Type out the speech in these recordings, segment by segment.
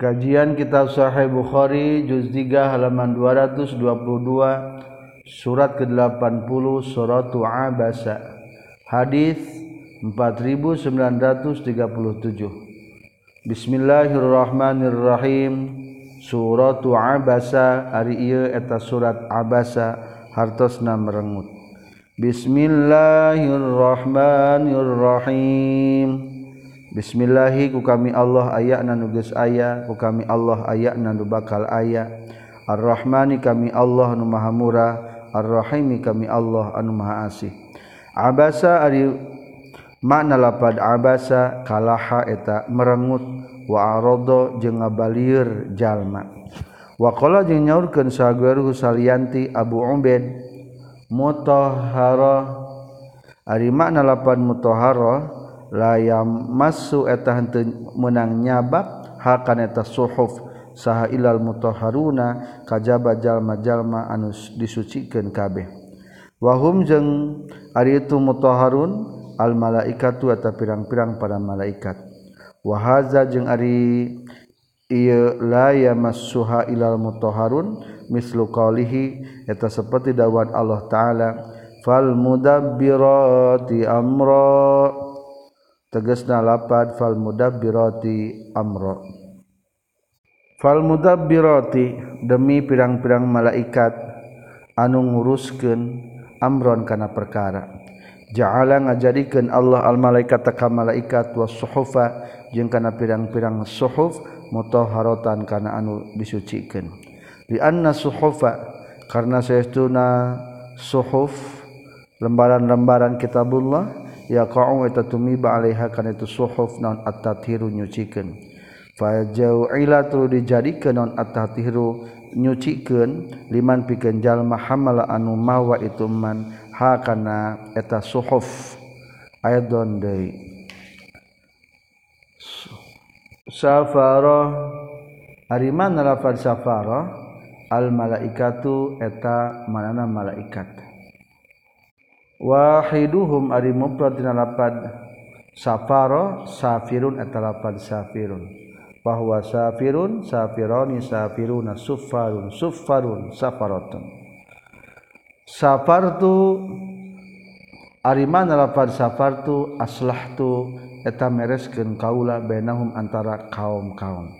Kajian Kitab Sahih Bukhari juz 3 halaman 222 surat ke-80 suratu Abasa. Hadis 4937 Bismillahirrahmanirrahim. Suratu Abasa ari ieu eta surat Abasa hartosna merengut Bismillahirrahmanirrahim Bismillahi ku kami Allah aya na nuges aya ku kami Allah aya na nu bakal aya. Ar-rahmani kami Allah anu maha murah. Ar-rahimi kami Allah anu maha asih. Abasa ari makna lapad abasa kalaha eta merengut. Wa arada jeung ngabalir jalma. Wa qala jeung nyaurkeun sagueru salianti Abu Ubaid mutahhara. Ari makna lapad mutahhara layam masuk eta menang nyabab hakan eta suhuf. Saha ilal mutahharuna kajaba jalma-jalma anus disucikan kabeh. Wahum jeung ari itu mutahharun al malaikatu eta pirang-pirang pada malaikat. Wahaza jeung ari ieu la yamassuha ilal mutahharun mislu qalihi eta seperti dawat Allah taala fal mudabbirati amra tegesna lapad fal mudabbirati amra. Fal mudabbirati demi pirang-pirang malaikat anu nguruskeun amron kana perkara. Ja'ala ngajadikeun Allah al malaikat ka malaikat was suhufa jeung kana pirang-pirang suhuf mutahharatan kana anu disucikeun li anna suhufa karna saestuna suhuf lembaran-lembaran kitabullah ya kau eta tumiba alaiha kana itu suhuf naon at-tathiru nyucikeun fa jau'ila tu dijadikeun naon at-tathiru nyucikeun liman pikeun jalma hamala anu mawa itu man. Ha kana eta suhuf. Ayadon deui safara ari mana lafaz safara al malaikatu eta manana malaikat wahiduhum ari mufrad dina lapad safara safirun eta lapad safirun. Bahwa safirun safironi safiruna suffarun suffarun safaratun safartu ari mana lapad safartu aslahtu eta mereskeun kaula bainahum antara kaum-kaum.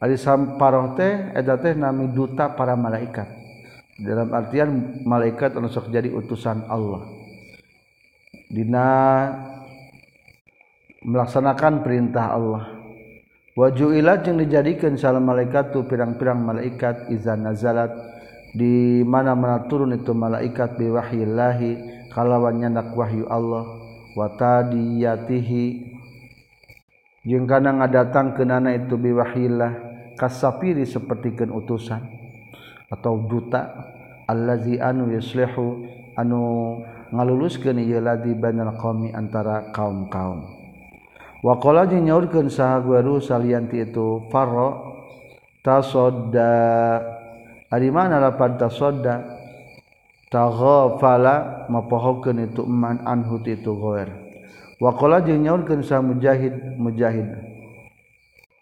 Ari samparoh teh eta teh nami duta para malaikat. Dalam artian malaikat anu sok jadi utusan Allah Dina melaksanakan perintah Allah. Wajuilat yang dijadikan salam malaikat tu pirang-pirang malaikat izan nazalat di mana mana turun itu malaikat biwahyillahi kalawan nyandak wahyu Allah wa tadiyatihi. Jeung kana ngadatang kenana itu biwahyillah kasapiri sapertikeun utusan atau duta allazi anu yuslihu anu ngaluluskeun ieu ladi bainal qaumi antara kaum-kaum. Wa qala jeung nyaurkeun saha guru salianti itu farra tasadda. Ari mana lapan tasadda? Taghafala mapohokeun itu man anhu itu ghair. Wa qala jeung nyaurkeun saha mujahid mujahid.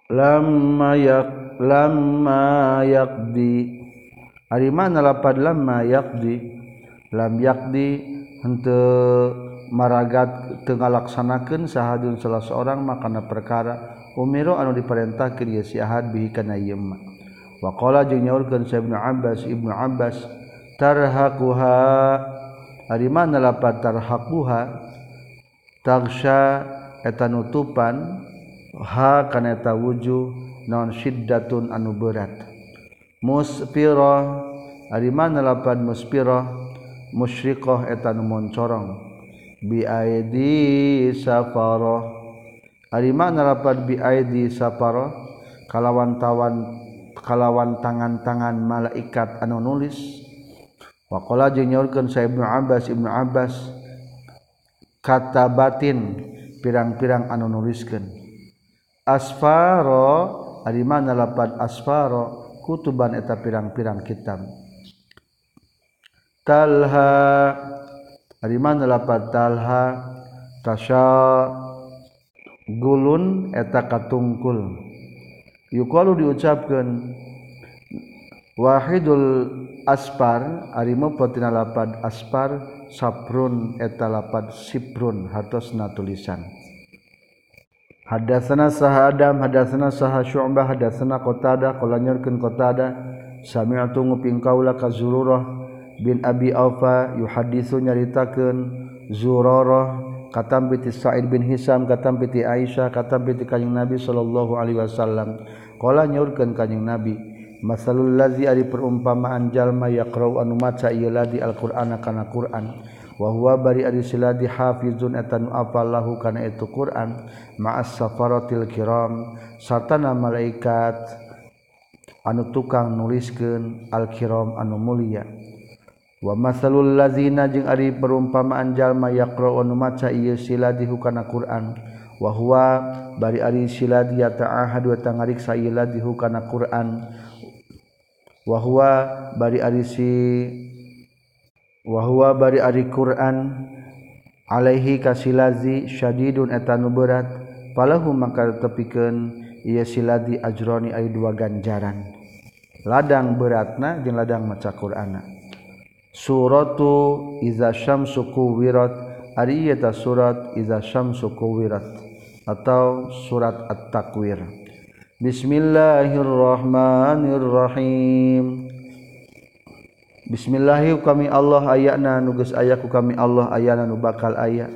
Lamma yak lamma yaqdi ari mana lapan lamma yaqdi lam yaqdi maragat tenlaksanakan sahun salah seorang makanan perkara Umiro anu diperintah kehat wa Abbas Ibnu Abbas tarhaquha. Manapattarhaquha taksya etan nutupan hakaneta wujud non siddaun anu berat. Muspiro manpan muspiro musyrikoh etan moncorong biaidi safaroh Alima narapat biaidi safaroh kalawan tawan kalawan tangan-tangan malaikat anu nulis. Waqala jeung nyaurkeun sa Ibnu Abbas Ibnu Abbas kata batin pirang-pirang anu nuliskeun. Asfaro ari mana lapad asfaro kutuban eta pirang-pirang kitab talha. Dari mana lapat talha? Tasya gulun eta katungkul. Yuqalu diucapkan wahidul aspar arimu patina lapad aspar saprun eta lapad siprun hartosna tulisan. Hadatsana saha Adam hadatsana saha Syu'bah hadatsana Qatadah qala nyurkeun Qatadah sami'tu nguping kaula ka Zururah bin Abi Aufa yuhaditsu nyaritakeun Zurarah katam bi Sa'id bin Hisam katam bi Aisyah katam bi Kanjeng Nabi sallallahu alaihi wasallam. Qala nyurkeun Kanjeng Nabi masalul ladzi ari perumpamaan jalma yaqra'u anu maca ieu ladzi Al-Qur'ana kana Qur'an. Wahwa bari ari siladi hafizun etan apalahu kana itu Quran. Ma'as safaratil kiram. Sartana malaikat anu tukang nuliskeun al-kiram anu mulia wa masalul lazina jeung ari perumpamaan jalma yaqra'u maca ieu siladi kana Qur'an. Wa huwa bari ari siladi yata'ahad wa tangariksa iladihu kana Qur'an. Wa huwa bari ari si wa huwa bari ari Qur'an alaihi kasilazi syadidun etanu berat. Palahu maka tepikeun ieu siladi ajroni ay dua ganjaran. Ladang beratna jeung ladang maca Qur'ana. suratu iza syamsu kuwirat ari eta surat iza syamsu kuwirat atau surat at-takwir Bismillahirrahmanirrahim Bismillahi kami Allah ayana nugas ayaku kami Allah ayana nu bakal aya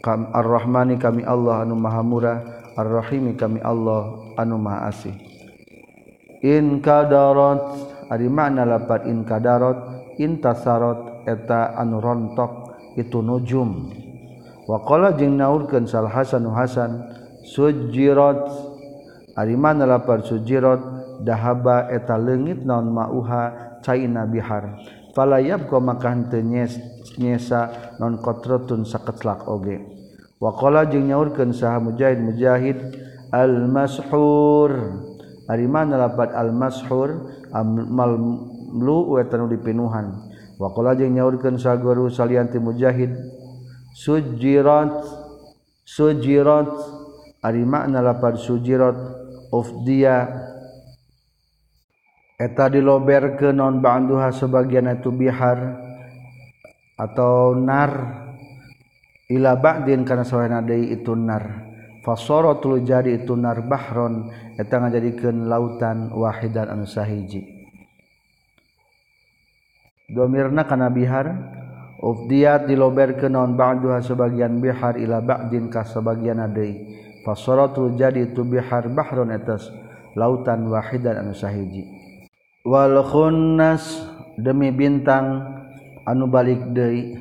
kam ar-rahmani kami Allah anu maha murah. Ar-rahimi kami Allah anu maha asih. In kadarat ari makna lapat in kadarat. In tasarat eta anu rontok itu nujum. Wa qala jeung naurkeun sal hasan hasan sujirat ari mana lapat sujirat dahaba eta leungit naon mauha caina bihar. Falayab ko maka henteu nyesa non qatratun saketlak oge. Wa qala jeung nyaurkeun saha mujahid mujahid al mashhur ari mana lapat al mashhur amal mlu wa tanu dipinuhan. Wa qala jeung nyaurkeun saha guru salianti mujahid sujirat sujirat ari makna lapat sujirat ufdiya eta dilober ke non ba'duha sebagian itu bihar atau nar. Ila ba'din kana sawana deui itu nar. Fasara tulu jadi itu nar bahron. Eta ngajadikeun lautan wahidan anu sahiji domirna kana bihar ufdiyat dilober ke non ba'duha sebagian bihar ila ba'din ka sebagian deui fasara tulu jadi itu bihar bahron eta lautan wahidan anu sahiji. Walnas demi bintang anu balik De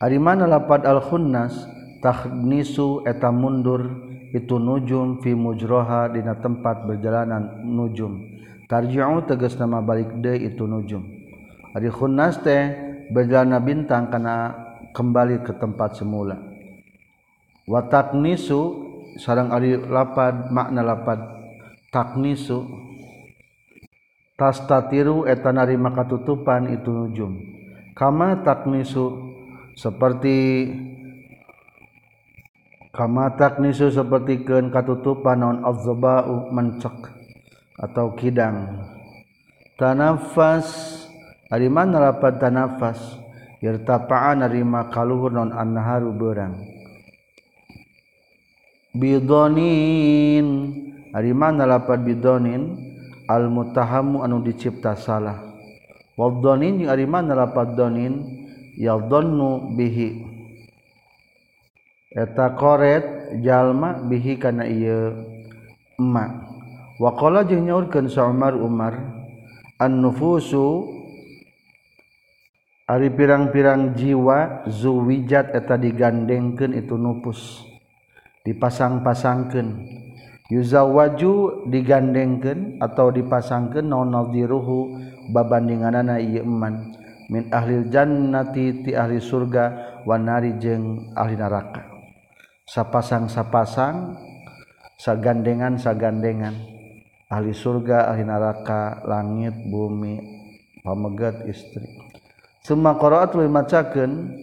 hari mana lapat alkhunnastahnisu eta mundur itu nujum fimujroha dina tempat berjalanan nujum. Tarjiu teges nama balik De itu nujum harikhunnaste berjalana bintang karena kembali ke tempat semula. Wataknisu sarang ari lapad makna lapad taknisu tastatiru eta narima katutupan itu nujum. Kama taknisu seperti kama taknisu seperti keun katutupan non azzabau mencek atau kidang. Tanafas ari mana lapat tanafas irtapaan narima kaluhur non annaharu berang. Bidonin ari mana lapat bidonin almutahamu anu dicipta salah. Wadhanin jeung ari mana lapat dhanin yadhannu bihi. Eta qoret jalma bihi kana ieu emak wa qala jeung nyaurkeun sa Umar Umar an-nufusu Ari pirang-pirang jiwa zuwijat eta digandengken itu nupus dipasang-pasangken yuza waju digandengken atau dipasangkan nonaldiruhu babandinganana iman min ahlil jannati ti ahli surga wanari jeng ahli neraka. Sapasang sapasang sagandengan sagandengan ahli surga ahli neraka langit bumi pamegat istri. Suma qara'at lu macakeun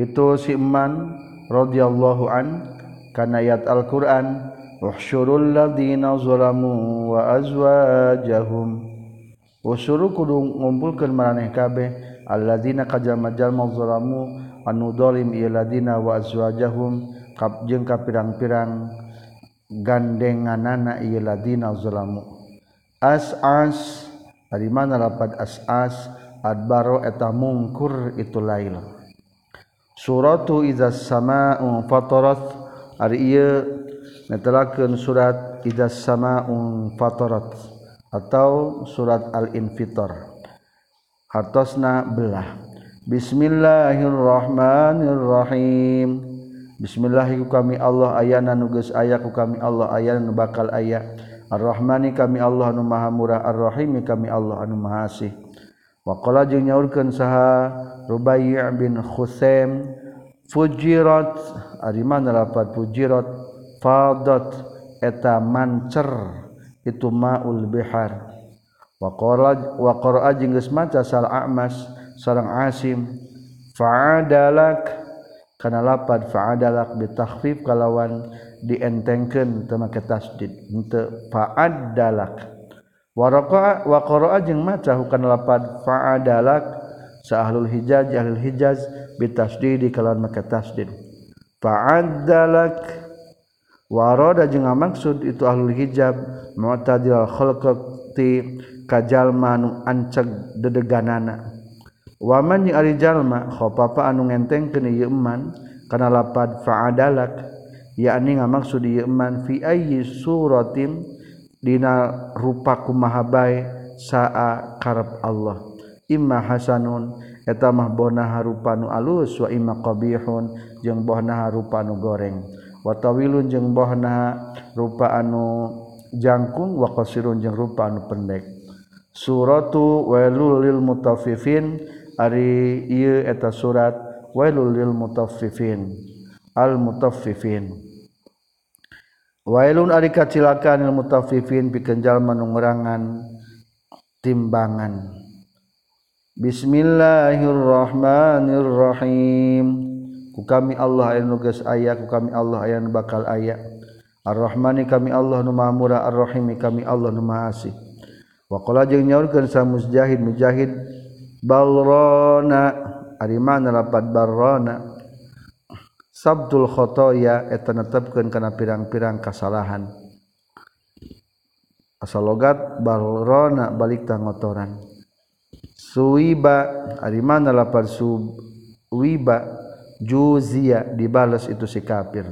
Itu si Iman radhiyallahu an kana ayat Al-Qur'an Uhsyurul ladina zalamu wa azwajahum. Usyuru kudu ngumpulkeun maraneh kabeh Alladina kajal majal zalamu Mauzolamu anuholim iladina wazwajahum kapjeng ka pirang-pirang gandengan anak iladinazolamu as-as dari mana rapat as-as adbaro eta mungkur itu lail. Suratu idza samaa'u fatarat ari ieu netelakeun surat idza samaa'u fatarat atau surat al-infitar. Hartosna belah Bismillahirrahmanirrahim. Bismillahiku kami Allah ayana nugas ayaku kami Allah ayana nu bakal ayat Ar-Rahmani kami Allah anu maha murah. Ar-Rahimi kami Allah anu maha asih Waqala jeung nyaurkeun saha Rubai' bin Khusaim fujirat ari mana lapat fujirat fadat eta mancer itu maul bihar. Waqala wa qara'a jeung geus maca sal A'mas sareng Asim fa'adalak. Kana lapad fa'adalak bi takhfif kalawan dientengkeun teu make tasdid. Henteu fa'adalak. Wa raqa wa qara'a jeung maca hukana lapad fa'adalak. Sa ahlul hijaz ahlul hijaz bi tasdid kalawan make tasdid. Fa'adalak. Warada jeung maksud itu ahlul hijab mu'tadil khalqati kajalma nu anceg dedeganana waman jeung ari jalma khaffafa anu ngentengkeun ieu eman kana lapad fa'adalak. Yakni ngamaksud ieu man fi ayyi suratin dina rupa kumaha bae saa karep Allah. Imma hasanun eta mah bonaha rupa nu alus wa imma qabihun jeung bohna rupa nu goreng. Wa tawilun jeung bohna rupa anu jangkung wa qasirun jeung rupa anu pendek. Suratu wailul lil mutaffifin ari ieu eta surat wailul lil mutaffifin. Al mutaffifin. Wailun ari kacilakaan il mutaffifin pikeun jalma nu ngurangan timbangan. Bismillahirrahmanirrahim. Ku kami Allah aya nu geus aya ku kami Allah aya nu bakal aya Ar-Rahmani kami Allah nu Maha Murah. Ar-Rahimi kami Allah nu Maha Asih. Wa qala jeung nyaurkeun sa mujahid mujahid balrona ari mana lapat barrona Sabtul khotoya eta netepkeun kana pirang-pirang kasalahan. Asal logat balrona balik tangotoran. Suwiba ari mana lapar suwiba juzia dibalas itu si kafir.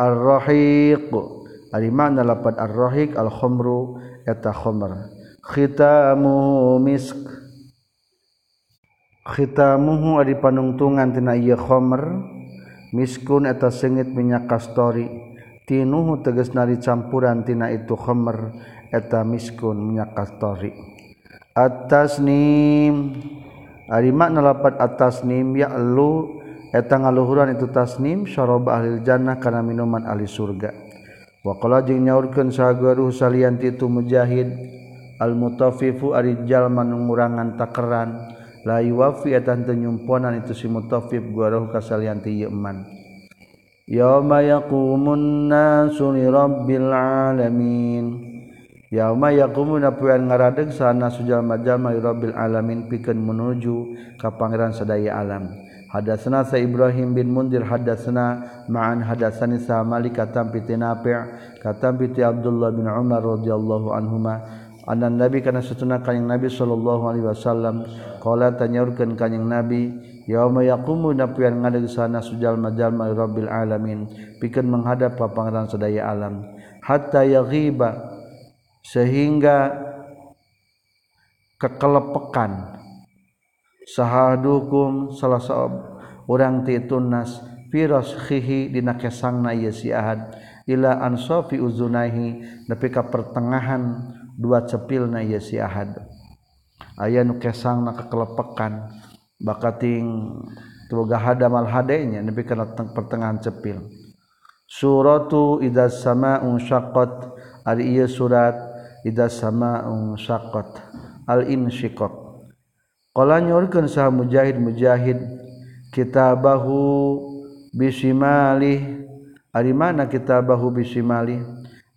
Ar-rahiq ari mana lapar ar-rahiq al-khamru eta khamr. Khitamu misk khitamuhu ari panungtungan tina ieu khomer miskun eta sengit minyak kastori. Tinuhu teges nari campurantina itu khomer eta miskun minyak kastori. Atas nim ari makna lapat atas nim ya lu eta ngaluhuran itu tasnim syarab ahli jannah kana minuman ahli surga. Wa qala jeung nyaurkeun sagaruh salian itu mujahid al mutaffifu ari jalma ngurangan takeran la yuwafi atan nyumponan itu si mutaffif guaroh kasalian ti yeman yauma yaqumun nasu li rabbil alamin. Yauma yaqumun apuan ngaradeg sana sujal majama rabbil alamin pikeun menuju ka pangeran sadaya alam. Hadatsana sa Ibrahim bin Mundir hadatsana ma'an hadatsani sa Malik katam piti Nafi' katam piti Abdullah bin Umar radhiyallahu anhuma anan nabi kana satuna kanjing nabi sallallahu alaihi wasallam. Qala tanyaurkeun kanjing nabi yauma yaqumu napian ngadeg sana sujal majalma rabbil alamin. Pikeun menghadap ka pangeran sadaya alam. Hatta yaghiba sehingga kekelepekan. Sahadukum salah seorang ti tunas firas khihi dina kesangna ieu si ahad. Ila ansafi uzunaihi nepi ka pertengahan dua cepil na iya si ahad. Aya nu kesang na kekelepekan bakating tuga hada mal hadenya nepi kana pertengahan cepil. Suratu idza samaa'un syaqqat. Ari ieu surat idza samaa'un syaqqat. Al insyiqaq. Qala nyorkeun sah mujahid mujahid kita bahu bisimalih hari mana kita bahu bisimalih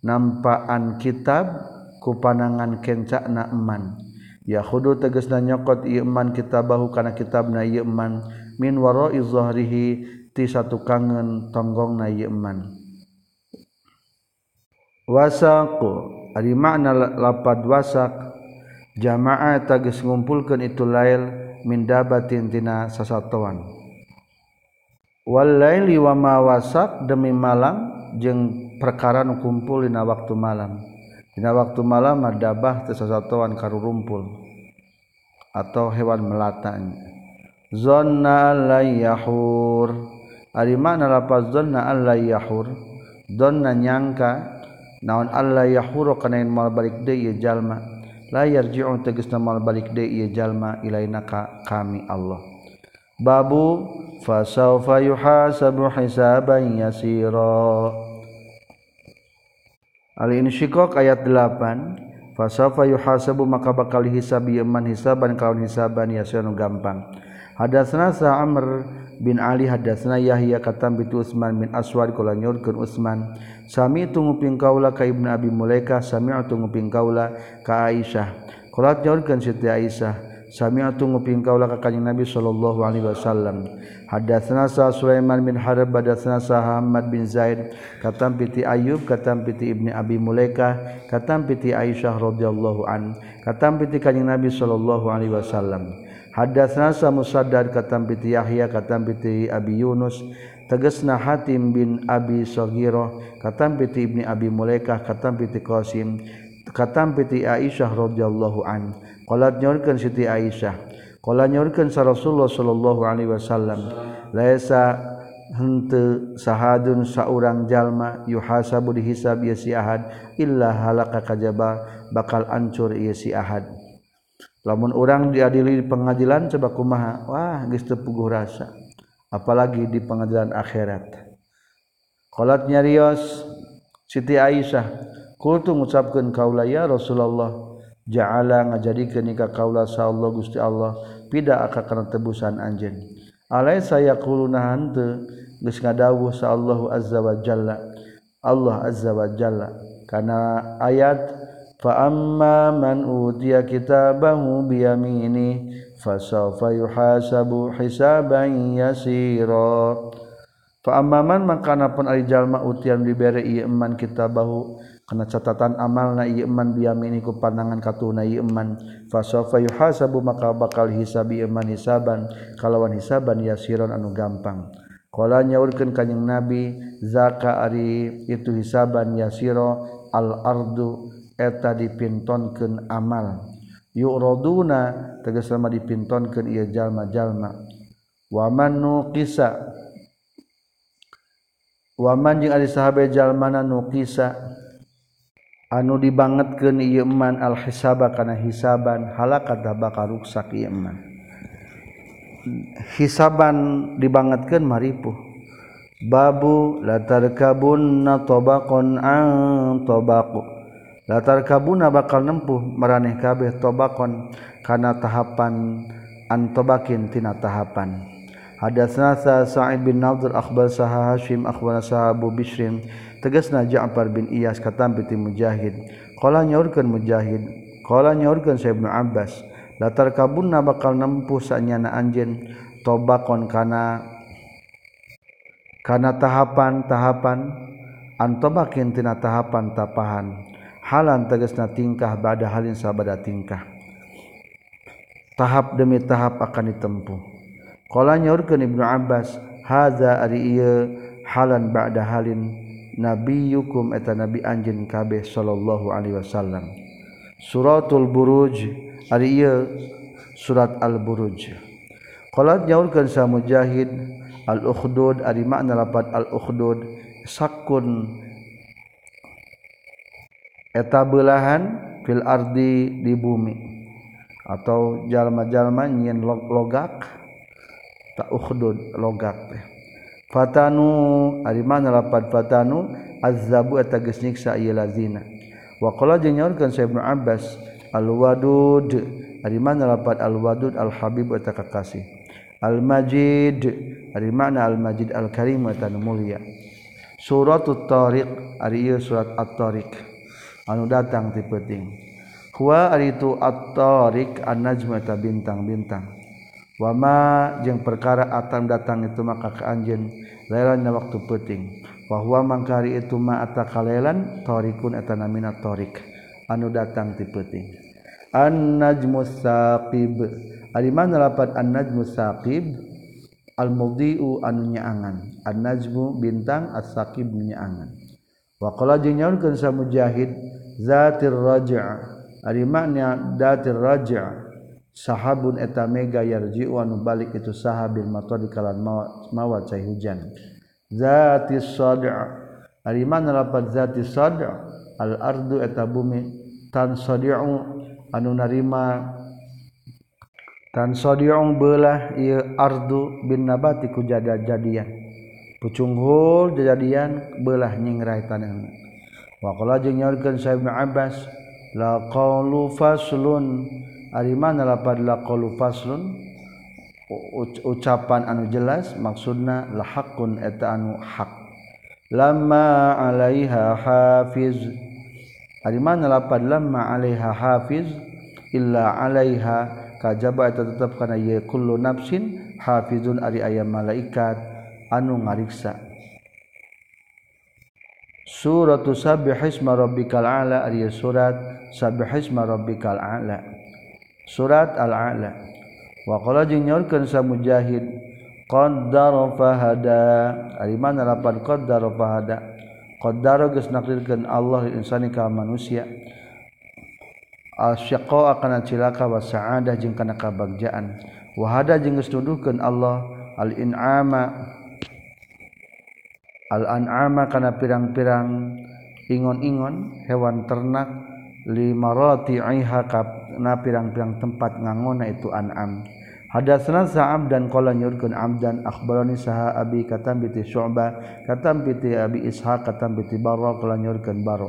nampaan kitab ku panangan kencak naman ya khudu teges na nyokot iman kita bahu karena kitab na yman min waro izharihi ti satu kangen tonggong na yman wasaku hari makna lapad wasak jamaah tagis ngumpulkan itu lail min dabatin tina sasatuan. Wal laili wa ma wasak demi malam jeung perkara nu kumpul dina waktu malam dina waktu malam dabah teu sasatuan karu rumpul. Atau hewan melatanya zonna la yahur. Ari mana lafaz zonna alla yahur? Donna nyangka naon alla yahur kana mal balik deui jalma. La yarji'u tegasna mal balik deui jalma ilaina ka kami Allah. Babu fasawfa yuhasabu hisaban yasira Al-Insyiqaq ayat 8 fasafa yuhasabu maka bakal hisab yaman hisaban kaun hisaban yasirun gampang. Hadatsna sa Amr bin Ali hadatsna Yahya katam bitu Utsman bin Aswad kula nyurkeun Utsman sami tunguping kaula ka Ibnu Abi Mulaika sami tunguping kaula ka Aisyah. Kula nyurkeun Siti Aisyah sami'tu nguping kaula ka kanjing Nabi sallallahu alaihi wasallam. Hadatsana sa Sulaiman bin Harb hadatsana sa Ahmad bin Zaid katam piti Ayub katam piti Ibni Abi Mulaika katam piti Aisyah radhiyallahu an katam piti kanjing Nabi sallallahu alaihi wasallam. Hadatsana sa Musaddad katam piti Yahya katam piti Abi Yunus tegesna Hatim bin Abi Saghirah katam piti Ibni Abi Mulaika katam piti Qasim katam piti Aisyah radhiyallahu an nyakan Siti Aisyah. Nyakan sa Rasulullah Shallallahu Alaihi Wasallam Laesa sahun seorang jalma yuhasabu dihisab siad Illa halaka kajba bakal ancur siad lamun orang diadili pengadilan cobaku maha Wah pugu rasa. Apalagi di pengadilan akhiratkolatnya Rios Siti Aisyah kultu mengucapkan kaulaya Rasulullah ja'ala ngajadikeun nikah kaula sa Allah Gusti Allah. Pida aka kana tebusan anjeun. Alai saya kuluna hante geus ngadawuh sa Allah azza wa jalla. Allah azza wa jalla. Kana ayat fa amma man utiya kitabahu bi yamini fasawfa yuhasabu hisaban yasira. Fa amma man makana pun ari jalma utian dibere ieu iman kitabahu karena catatan amal na iman biaminiku pandangan katuna iman. Fasofa yuhasabu maka bakal hisabi iman hisaban. Kalawan hisaban yasiron anu gampang. Kala nyaurkeun kanjing Nabi zaka ari itu hisaban yasiro al ardu eta dipintonkeun amal. Yuraduna tegas lama dipintonkeun ieu jalma-jalma. Wa man nuqisa wa man jeung ari sahabe jalmana nuqisa. Anu dibanget ke niman alhisaba karena hisaban halakata bakal ruksak iman hisaban dibangetkan maripu babu latar kabun na tobakon ang tobaku latar kabuna bakal nempuh meraneh kabeh tobakon karena tahapan antobakin tina tahapan. Hadatsana Sa'id bin Nadhr akhbar Sahah Hashim akhbar Sahabu Bishrin tegasna Ja'far bin Iyas katam piti Mujahid. Qala nyaurkeun Mujahid qala nyaurkeun Sa Ibnu Abbas latar kabunna bakal nempuh sanyana anjeun tobakon kana kana tahapan-tahapan antobakin tina tahapan tapahan. Halan tegasna tingkah bada halin sabada tingkah. Tahap demi tahap akan ditempuh. Qala nyaurkeun Ibnu Abbas hadza ari ieu halan ba'da halin nabi yukum eta nabi anjin kabeh sallallahu alaihi wasallam. Suratul buruj ari ieu surat al buruj qalat nyaurkeun sa mujahid al ukhdud ari makna lapat al ukhdud sakun eta belahan fil ardi di bumi atau jalma-jalma nyen logak tak ukhdud logak teh Fatanu ari mana lapat fatanu? Azabu eta geus nyiksa ieu lazina. Wa qala jeung nyaurkeun Sa Ibnu Abbas al-wadud ari mana lapat al-wadud al-habib eta kakasih. Al-Majid dari mana Al-Majid Al-Karim tan mulia. Surat Tariq ari surat At-Tariq. Anu datang ti penting huwa ari itu At-Tariq an-najmu eta bintang-bintang wama jeung perkara atam datang itu maka ke anjeun lailan waktu penting bahwa mangkari itu ma ata kalelan tariqun eta namina tariq anu datang ti penting an-najmu saqib. Ari mana lapat an-najmu saqib? Al-mudhi'u anu nyaangan. An-najmu bintang as-saqib nyaangan. Wa qala jinyaun sa mujahid zatir raja' ari makna datir raja' sahabun eta mega yarji'u anu balik itu sahabil matodi kalan mawa cai hujan. Zati sad' ari mana lapat zati sad' al ardu eta bumi. Tan sadi'u anu narima. Tan sodiong belah ia ardu bin nabati ku jada jadian. Pucunghul jadian belah nyingrai tanah. Wa qala jeung nyaurkeun sa Ibnu Abbas la faslun ari mana lapad la qawlu faslun? Ucapan anu jelas maksudna la haqqun eta anu hak. Lamma alaiha hafiz. Ari mana lapad lamma alaiha hafiz illa alaiha kajaba eta tetep kana ye kullu nafsin hafizun ari ayam malaikat anu ngariksa. Surat Sabbihisma Rabbikal A'la ari surat Sabbihisma Rabbikal A'la Surat Al-A'la. Wa qala jeung nyorkeun sa Mujahid qaddara fahada. Ari mana lapan? Qaddara fahada. Qaddara geus nakdirkeun Allah insani ka manusia. Syaqa akan cilaka wa sa'adah jeung kana kabagjaan. Wahada jeung geus nuduhkeun Allah al-in'ama. Al-an'ama kana pirang-pirang ingon-ingon hewan ternak limarati'iha kana pirang-pirang tempat ngangona itu an'am. Hadatsana Sa'ab dan qala nyurkeun Abdan akhbarani saha abi katam bi Syu'bah katam bi Abi Ishaq katam bi Barra qala nyurkeun Barra.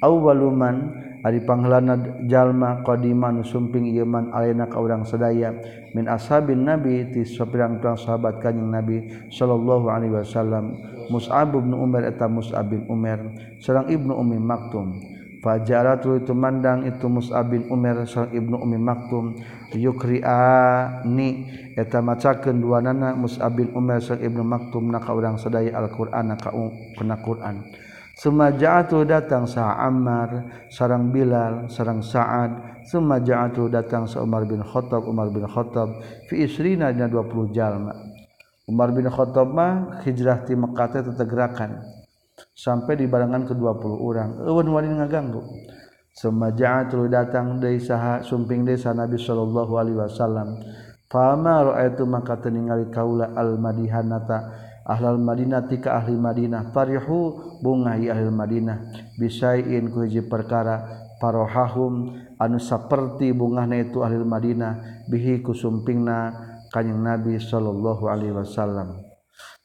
Awwaluman ari panglana jalma qadiman sumping iman alaina ka urang sadaya min ashabin nabi ti sapirang-pirang sahabat kanjing nabi sallallahu alaihi wasallam Mus'ab bin Umar eta Mus'ab bin Umar sareng Ibnu Ummi Maktum Fajarat itu mandang itu Mus'ab bin Umar sareng Ibnu Ummi Maktum yukri'a ni eta macakeun duanana Mus'ab bin Umar sareng Ibnu Maktum na ka urang sadaya Al-Qur'an ka kana Qur'an Semajaatu datang sa Ammar, sarang Bilal, sarang Sa'ad. Semajaatu datang sa Umar bin Khattab, Umar bin Khattab fi isrina dina 20 jalma. Umar bin Khattab mah hijrah ti Mekkah teh tetegerakan sampai di barangan ke-20 orang. Eueun wani ngaganggu. Semajaat datang deui saha sumping deui sa Nabi sallallahu alaihi wasallam. Fama raaitu maka teningali kaula al madihanata ahlal Madinah tika ahli Madinah. Farihu bunga hi ahli Madinah. Bisain ku hiji perkara. Parohahum anu saperti bungahna itu ahli Madinah. Bihi kusumpingna kanjing Nabi sallallahu alaihi wasallam.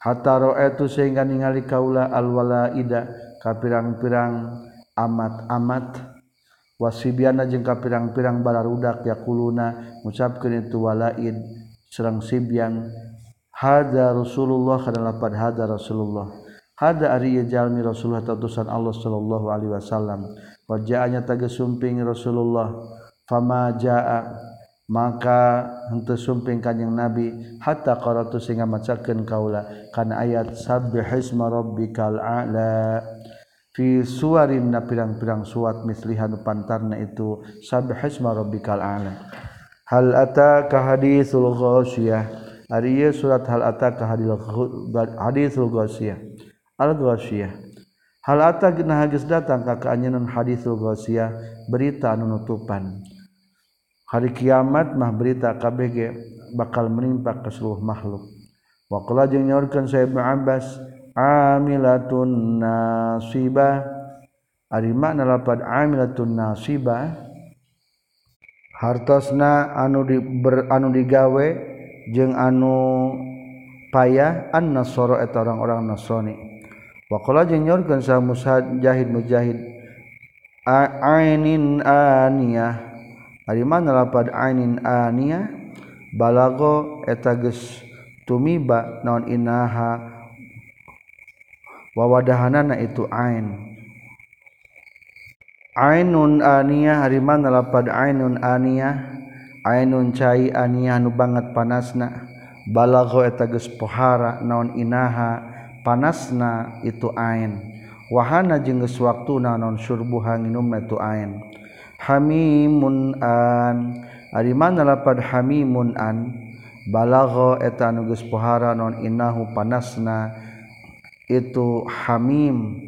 Hatta ra'aitu sehingga ningali kaula alwalaida kapirang-pirang amat-amat. Wasibiana jeung kapirang-pirang balarudak yakuluna ngucapkeun itu walaid serang sibyan hada Rasulullah adalah pada hada Rasulullah. Hada ari jalmi Rasulullah tatusan Allah sallallahu alaihi wasallam. Wajahnya taga sumping Rasulullah fama jaa maka henteu sumping kanjing Nabi hatta qaratu sehingga macakeun kaula kana ayat sabbihisma rabbikal a'la. Fi suwarin na pirang-pirang suat mislihan pantarna itu sabbihisma rabbikal a'la. Hal ataka haditsul ghasyiyah surat hal hadisya hal hadis datang keanyanan hadisya berita nunutupan hari kiamat mah berita KBG bakal menimpa ke seluruh makhluk. Wanya saya Abbas amilatunbah maknaunbah hartosna anu di beranu digawe jeung anu payah an nasoro eta orang-orang nasrani. Waqala jeung nyorkeun sa mujahid mujahid ainin aniyah Arimanpad ainin ania? Balago etages tumiba naon inaha wawadahanana itu ain. Ainun ania hariman lapad ainun ania? Ainun cai ania nu banget panasna. Balago etages pohara naon inaha panasna itu ain. Wahana jengges waktu non surbuha nginumna itu ain. Hamimun an. Ari mana lapad hamimun an? Balagha eta nugus pohara non innahu panasna. Itu hamim.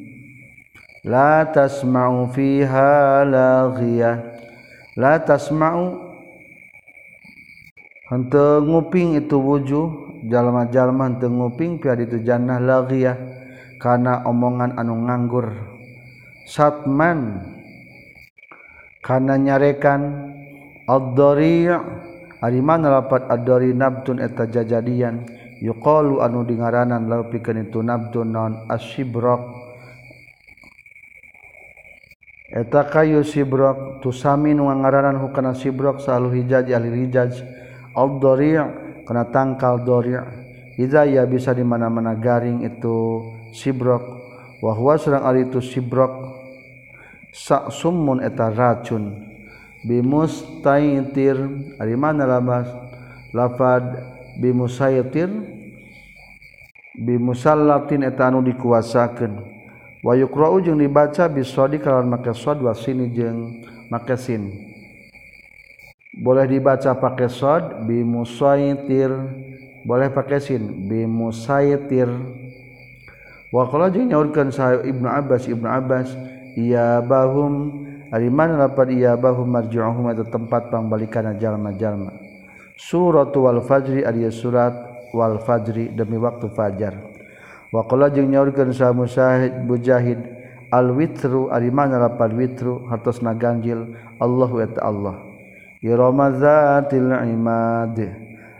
La tasma'u fiha laghiyah. La tasma'u. Henteu nguping itu wujuh. Jalma-jalma teu nguping pi itu jannah laghiyah. Kana omongan anu nganggur. Satman kana nyarekan ad-dari ari mana lapat ad-dari nabtun eta jajadian. Yuqalu anu dingaranan lau pikeun itu nabtun non asyibrak. Eta kayu sibrok tusami nu ngaranan hukana sibrok salu hijaj ahli hijaj. Ad-dari kana tangkal dari ya bisa dimana-mana garing itu sibrok wahwa serrang ari itu sibrok sak summun eta racun. Bimustir mana labas? Lafad bimustir bimusallatin etanu dikuasakan wayukra ujung dibaca bisodi kalau maka sod wasini jeng makasin boleh dibaca pakai sod bimusaitir boleh pakai sin bimusaitir wa qala jeung nyaurkeun Ibnu Abbas Ibnu Abbas iya bahum ari mana lapat iya bahum marji'uhum eta tempat pangbalikan jalma-jalma suratu wal fajri ari surat wal fajri demi waktu fajar. Wa qala jeung nyaurkeun sa Musahid Mujahid al witru ari mana lapat witru? Hartosna ganjil Allahu eta Allah. Iramazatil imad.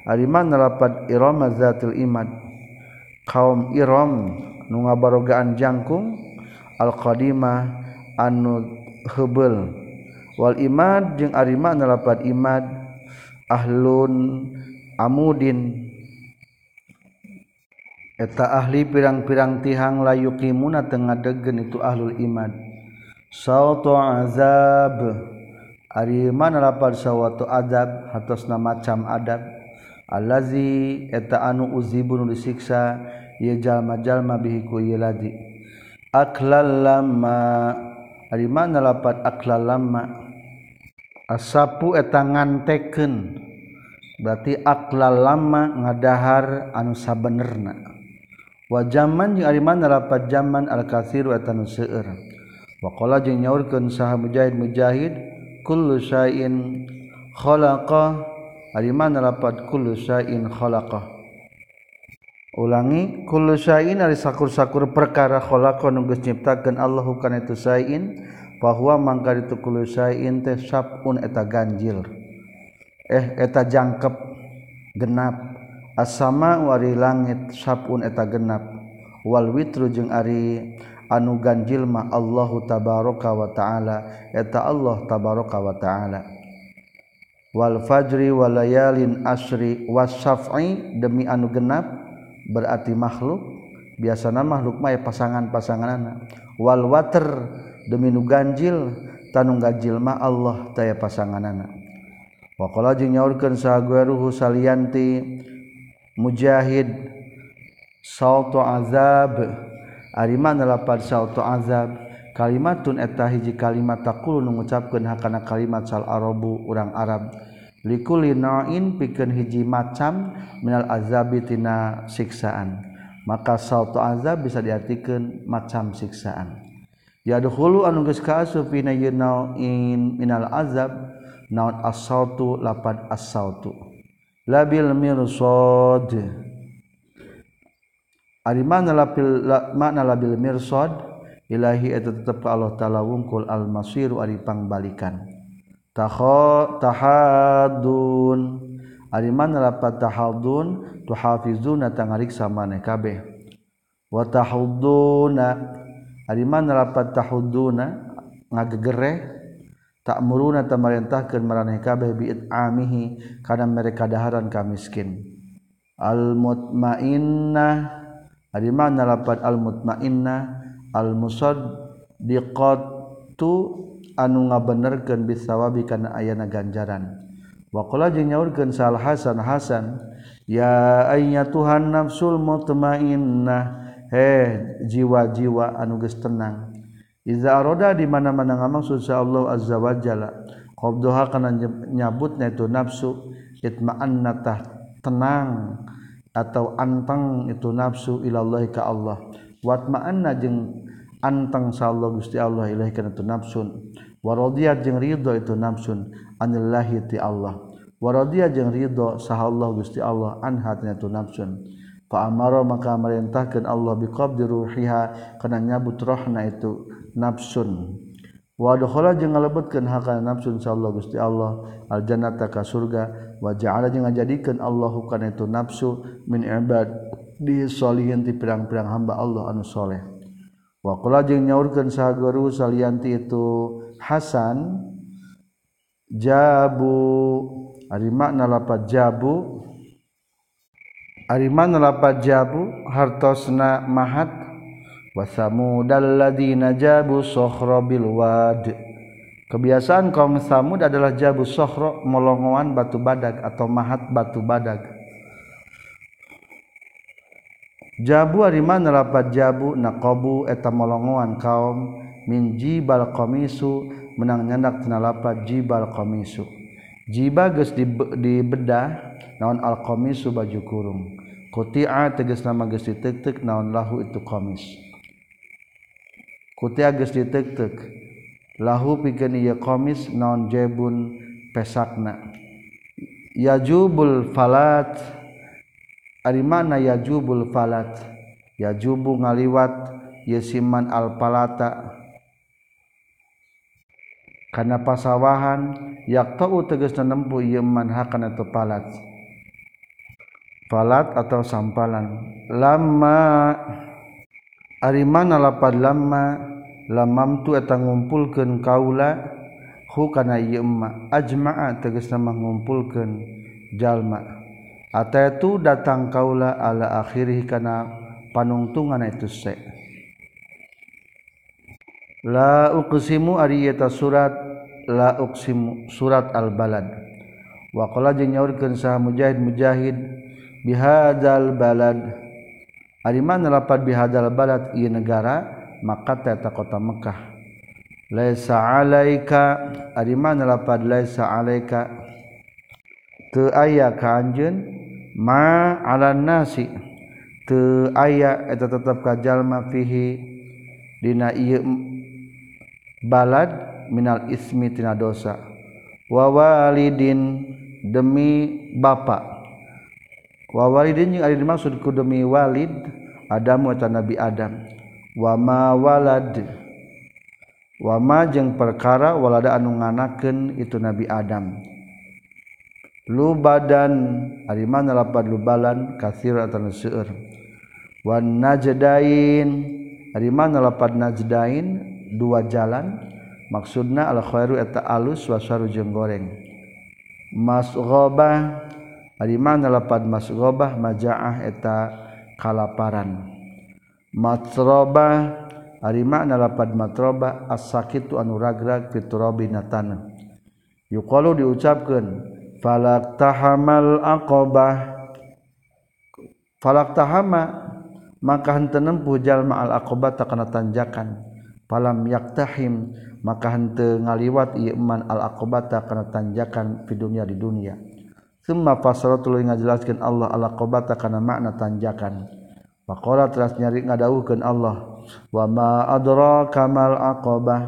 Rapat Iramzatil Imad? Kaum Iram nu ngabarogaan jangkung al-qadimah anu hebel Wal Imad jeung Arima nalapat Imad ahlun amudin. Eta ahli pirang-pirang tihang layukimuna tengah degen itu ahlul Imad. Sauto azab. Arima nalapat sawatu adab hatosna macam adab. Allazi eta anu uzibun disiksa ye jalma-jalma bihi ku yeladi aklal lama ari mana lapat akla lama. Asapu eta ngantekeun. Berarti akla lama ngadahar anu sabenerna. Wa zaman jeung ari mana lapat zaman al katsiru eta nu seueur. Wa qala jeung nyaurkeun saha mujahid mujahid kullu syai'in khalaqa. Ari mana lapat kullu syai'in khalaqah ulangi kullu syai'in ari sakur-sakur perkara khalaqa nu geus nyiptakeun Allahu kana itu syai'in bahwa mangka ditu kullu syai'in teh sabun eta ganjil. Eh eta jangkep genap. Asama wari langit sabun eta genap. Wal witru jeung ari anu ganjil ma Allahu tabaraka wa taala eta Allah tabaraka wa taala. Wal fajri walayalin asri wasaf'i demi anu genap berarti makhluk biasanya makhluk mah pasangan-pasangan anak wal water demi nu ganjil tanung ganjil mah Allah taya pasangan anak wakola jeung nyaurkeun sahaguruhu salianti mujahid sautu azab. Ari mana lapar sautu azab. Kalimatun eta hiji kalimat taqulu nu ngucapkeun hakana kalimat sal arabu urang arab. likullinain pikeun hiji macam minal azabi tina siksaan. Maka sautu azab bisa diartikeun macam siksaan. Yadkhulu anu geus kaasup pina yanain minal azab naun as-sautu lapad as-sautu labil mirsad. Ari mana lapil makna labil mirsad? Ilahi eta tetep Allah taala wungkul al-masiru ari pangbalikan. Tahadun. Ari mana lapat tahadun? Tuhafizuna tangariksa maneh kabeh wa tahuduna ari mana lapat tahuduna ngagegereh tak muruna tamarintahkeun maraneh kabeh bi amihi. Kana mereka daharan ka miskin. Al mutmainnah ari mana lapat al mutmainnah al musaddiqatu anu ngabenerkeun bisawabi kana ayana ganjaran. Wa qala jeung nyaurkeun sal hasan hasan ya ayya tuhan nafsul mutmainnah. He jiwa-jiwa anu geus tenang. Iza aroda di mana-mana ngamaksud sa Allah azza wa jalla qabdaha kana nyabutna itu nafsu itma'anna tah tenang atau antang itu nafsu ilallah ka Allah. Watma'anna jeung antang sa Allah Gusti Allah ilahi kana itu nafsun wa radiyat jeung ridho itu nafsun anillahi ti Allah. Wa radiyat jeung ridho sa Allah Gusti Allah an hatna itu nafsun fa amara maka merintahkeun Allah biqabdi ruhiha kana nyabut rohna itu nafsun wadkhala jeung ngalebetkeun hakana nafsun sallallahu Gusti Allah. Aljannata ka surga. Wa ja'ala jeung ngajadikeun Allahu kana itu nafsu min ibad. Di solihin ti pirang-pirang hamba Allah anu soleh wa qala jeung nyaurkeun saha guru salianti itu Hasan jabu. Ari makna lapat jabu. Ari makna lapat jabu hartosna mahat wasamudalladina jabu sohro bil wad. Kebiasaan kaum samud adalah jabu sohro molongoan batu badag atau mahat batu badag jabu Arima nerapat jabu naqabu eta molongoan kaum minjibal komisu menang nyanak tenalapat jibal komisu jiba geus di, di bedah naon al komisu baju kurung. Kutia tegas nama geus ditetek naon lahu itu qamis. Kutia geus ditektek. Lahu pikeun ieu qamis naon jebun pesakna. Yajubul falat ari mana yajubul falat? Yajubu ngaliwat yesiman alpalata karena pasawahan yak tahu tegas menempuh yeman hakan atau palat. Falat atau sampalan. Lama. Ari mana lapad lama? Lamamtu eta ngumpulkeun kaula? Hu kana emma ajma'a tegas nama ngumpulkeun jalma ata itu datang kaula ala akhirih kana panungtungan itu se. La uqsimu ari eta surat la uqsimu surat al balad wa qala jeung nyaurkeun saha mujahid mujahid bihadzal balad. Ari mana lapad bihadzal balad? Ieu negara maka tata kota Mekah. Laisa alaika. Ari mana lapad laisa alaika? Teu aya ka anjeun ma alan nasi teu aya eta tetep ka jalma fihi dina ieu balad minal ismi tina dosa. Wa walidin demi bapa. Wa walidin jeung ari dimaksud ku demi walid Adam eta Nabi Adam. Wa ma walad wama jeung perkara walada anu nganakeun itu Nabi Adam. Lu badan mana lapad lubalan kasir atau Wanajedain mana lapad najdain dua jalan. Maksudna alkhoru eta alus waswaru jeung goreng. Masrobah mana lapad masrobah majaah eta kalaparan. Matroba ari makna lapad matroba as-sakitu anu ragrag fiturabi natana yuqalu diucapkeun falak tahamal aqabah. Falak tahama maka henteu nempuh jalma al aqabah takana tanjakan. Falam yaktahim maka henteu ngaliwat ieu iman al aqabah takana tanjakan fi dunia di dunia. Summa fasaratul ngajelaskeun Allah al aqabah takana makna tanjakan. Faqala teras nyari ngadawuhkeun Allah wa ma adra kamal aqabah.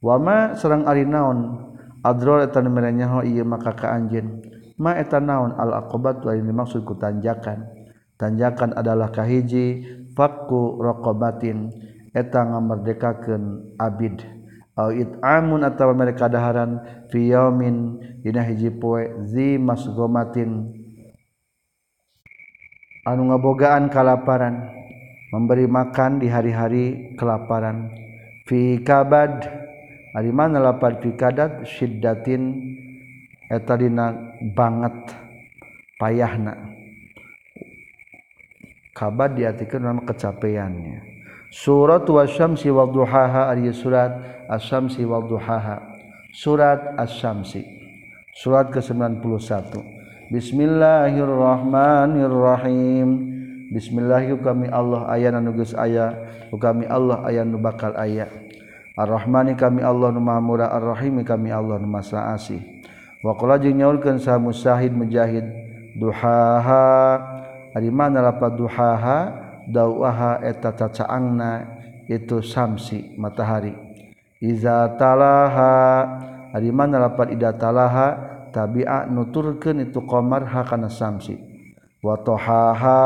Wa ma sareng ari naon adrotan merenyaho ieu maka ka anjeun. Ma eta naon al aqobat ini maksud ku tanjakan. Tanjakan adalah kahiji fakku raqabatin eta ngamerdekakeun abid. Au it'amun atawa mereka daharan fi yaumin dina hiji poe zi masgomatin. Anu ngabogaan kalaparan memberi makan di hari-hari kelaparan. Fi kabad. Mana lapat fikadat syiddatin eta dina banget payahna. Kabar diartikan nama kecapeannya. Surat wasyamsi wal duhaha ari surat asyamsi wal duhaha. Surat asyamsi. Surat ke-91. Bismillahirrahmanirrahim. Bismillah kami Allah ayana nugus ayah kami Allah ayah nu bakal ayat ar-Rahmani kami Allah nu murah ar-Rahimi kami Allah nu masa asih wa qala jeung nyaulkeun sa musahid mujahid duhaha. Ari mana lapat duhaha? Dauaha eta cacaangna itu samsi matahari. Iza talaha. Ari mana lapat ida talaha? Tabi'a nuturkeun itu qamar hakana samsi. Watohaha